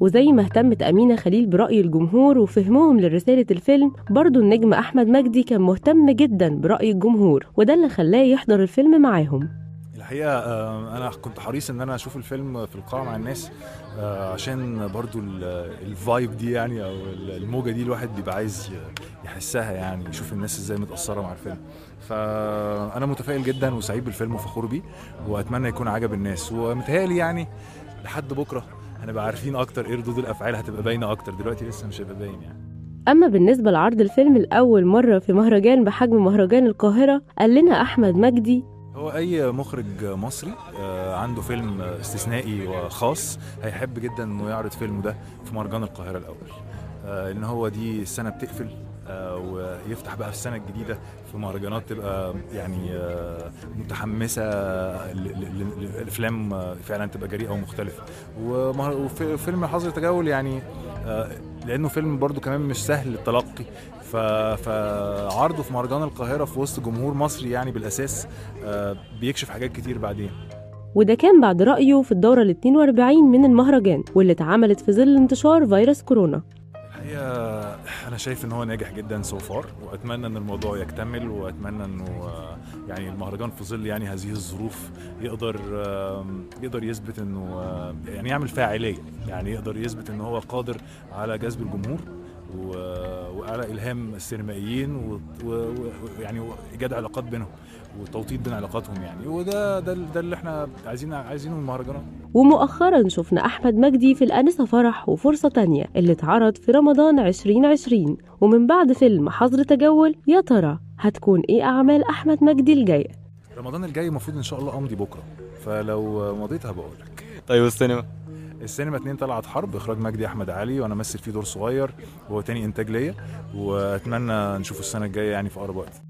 وزي ما اهتمت أمينة خليل برأي الجمهور وفهمهم لرسالة الفيلم برضو النجم أحمد مجدي كان مهتم جدا برأي الجمهور وده اللي خلاه يحضر الفيلم معاهم. الحقيقة آه، أنا كنت حريص إن أنا أشوف الفيلم في القاعة مع الناس آه، عشان برضو ال- الفايب دي يعني أو الموجة دي الواحد بيبقى عايز يحسها يعني يشوف الناس إزاي متأثرة مع الفيلم. فأنا متفائل جدا وسعيد بالفيلم وفخور بيه وأتمنى يكون عجب الناس ومتهيألي يعني لحد بكرة هنبقى عارفين أكتر إيه ردود الافعال هتبقى باينة أكتر. دلوقتي لسه مش هيبقى باين يعني. أما بالنسبة لعرض الفيلم لأول مرة في مهرجان بحجم مهرجان القاهرة قال لنا أحمد مجدي هو أي مخرج مصري آه، عنده فيلم استثنائي وخاص هيحب جدا إنه يعرض فيلمه ده في مهرجان القاهرة الأول. آه، لأن هو دي السنة بتقفل. ويفتح بقى في السنة الجديدة في مهرجانات تبقى يعني آه، متحمسة الافلام آه، فعلا تبقى جريئة ومختلفة. وفيلم حظر تجول يعني آه، لأنه فيلم برضو كمان مش سهل التلقي. فعرضه في مهرجان القاهرة في وسط جمهور مصري يعني بالأساس آه، بيكشف حاجات كتير بعدين. وده كان بعد رأيه في الدورة ال 42 من المهرجان واللي اتعملت في ظل انتشار فيروس كورونا. الحقيقة أنا شايف إن هو ناجح جدا سو فار وأتمنى إن الموضوع يكتمل وأتمنى إنه آه، يعني المهرجان في ظل يعني هذه الظروف يقدر يقدر يثبت إنه آه، يعني يعمل فاعلية يعني يقدر يثبت ان هو قادر على جذب الجمهور وعلى إلهام السينمائيين و- و- ويعني إيجاد علاقات بينهم وتوطيد بين علاقاتهم يعني. وده ده ده اللي إحنا عايزين عايزينه من المهرجانات ومؤخرا شفنا أحمد مجدي في الآنسة فرح وفرصة تانية اللي اتعرض في رمضان 2020 ومن بعد فيلم حظر تجول يا ترى هتكون إيه أعمال أحمد مجدي الجاية رمضان الجاي المفروض إن شاء الله أمضي بكرة. فلو مضيت هبقول لك طيب والسينما؟ السينما اتنين طلعت حرب إخراج مجدي أحمد علي وأنا مثل فيه دور صغير وهو تاني إنتاج ليا وأتمنى نشوفه السنة الجاية يعني في أقرب وقت.